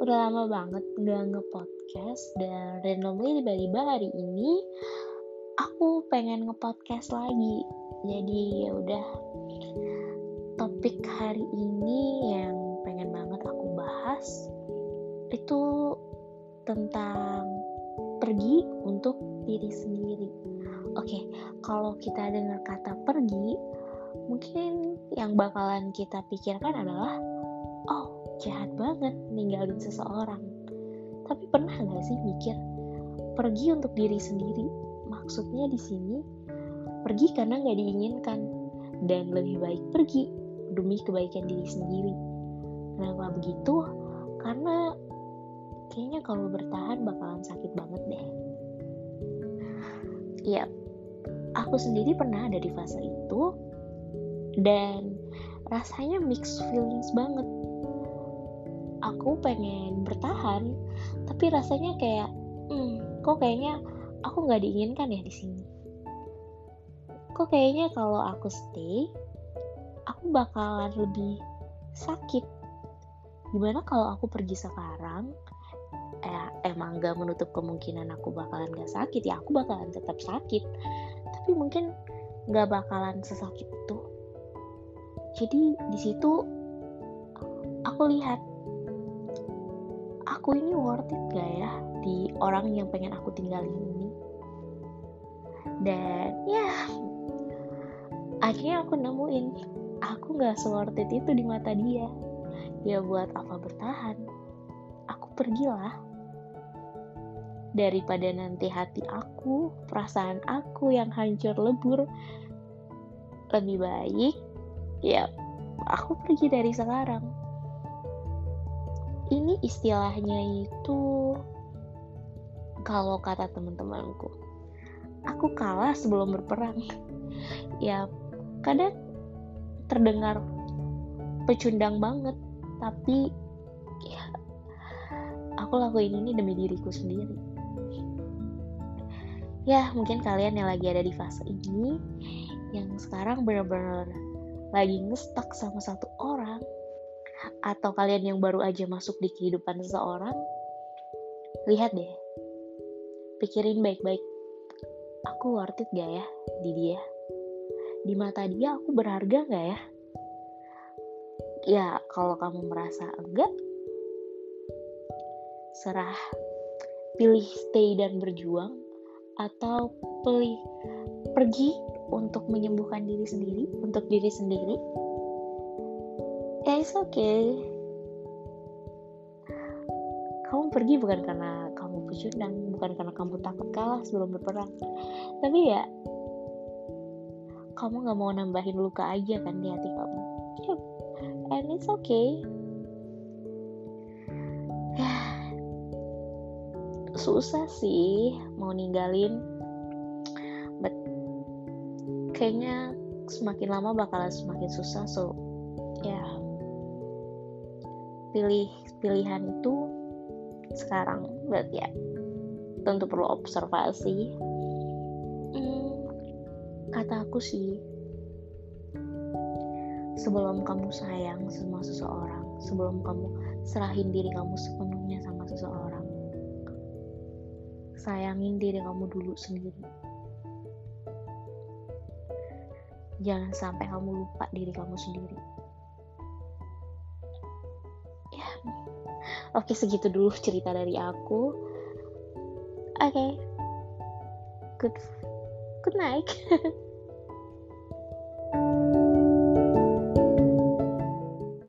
udah lama banget gak nge-podcast dan randomly tiba-tiba hari ini aku pengen nge-podcast lagi. Jadi ya udah topik hari ini yang pengen banget aku bahas itu tentang pergi untuk diri sendiri. Oke, kalau kita dengar kata pergi, mungkin yang bakalan kita pikirkan adalah, oh jahat banget ninggalin seseorang. Tapi pernah nggak sih mikir pergi untuk diri sendiri? Maksudnya di sini pergi karena nggak diinginkan dan lebih baik pergi demi kebaikan diri sendiri. Kenapa begitu? Karena kayaknya kalau bertahan bakalan sakit banget deh. Iya, aku sendiri pernah ada di fase itu dan rasanya mixed feelings banget. Aku pengen bertahan, tapi rasanya kayak, hmm, kok kayaknya aku nggak diinginkan ya di sini. Kok kayaknya kalau aku stay, aku bakalan lebih sakit. Gimana kalau aku pergi sekarang? Eh, emang gak menutup kemungkinan aku bakalan gak sakit ya aku bakalan tetap sakit tapi mungkin gak bakalan sesakit itu jadi di situ aku lihat aku ini worth it gak ya di orang yang pengen aku tinggalin ini? Dan ya akhirnya aku nemuin aku gak worth it itu di mata dia. Ya buat apa bertahan? Aku pergilah. Daripada nanti hati aku, perasaan aku yang hancur lebur, lebih baik ya aku pergi dari sekarang. Ini istilahnya itu kalau kata teman-temanku, aku kalah sebelum berperang. ya kadang terdengar pecundang banget, tapi ya aku lakuin ini demi diriku sendiri ya mungkin kalian yang lagi ada di fase ini yang sekarang benar-benar lagi ngestak sama satu orang atau kalian yang baru aja masuk di kehidupan seseorang lihat deh. Pikirin baik-baik. Aku worth it gak ya di dia? Di mata dia aku berharga gak ya? Ya kalau kamu merasa enggak serah. Pilih stay dan berjuang atau pilih pergi untuk menyembuhkan diri sendiri untuk diri sendiri it's okay kamu pergi bukan karena kamu pecundang bukan karena kamu takut kalah sebelum berperang tapi ya kamu gak mau nambahin luka aja kan di hati kamu yep. and it's okay susah sih mau ninggalin but kayaknya semakin lama bakalan semakin susah so ya yeah. Pilih pilihan itu sekarang but ya tentu perlu observasi hmm, kata aku sih sebelum kamu sayang sama seseorang sebelum kamu serahin diri kamu sepenuhnya sama seseorang sayangin diri kamu dulu sendiri. Jangan sampai kamu lupa diri kamu sendiri. Oke segitu dulu cerita dari aku. Oke, okay. good, good night.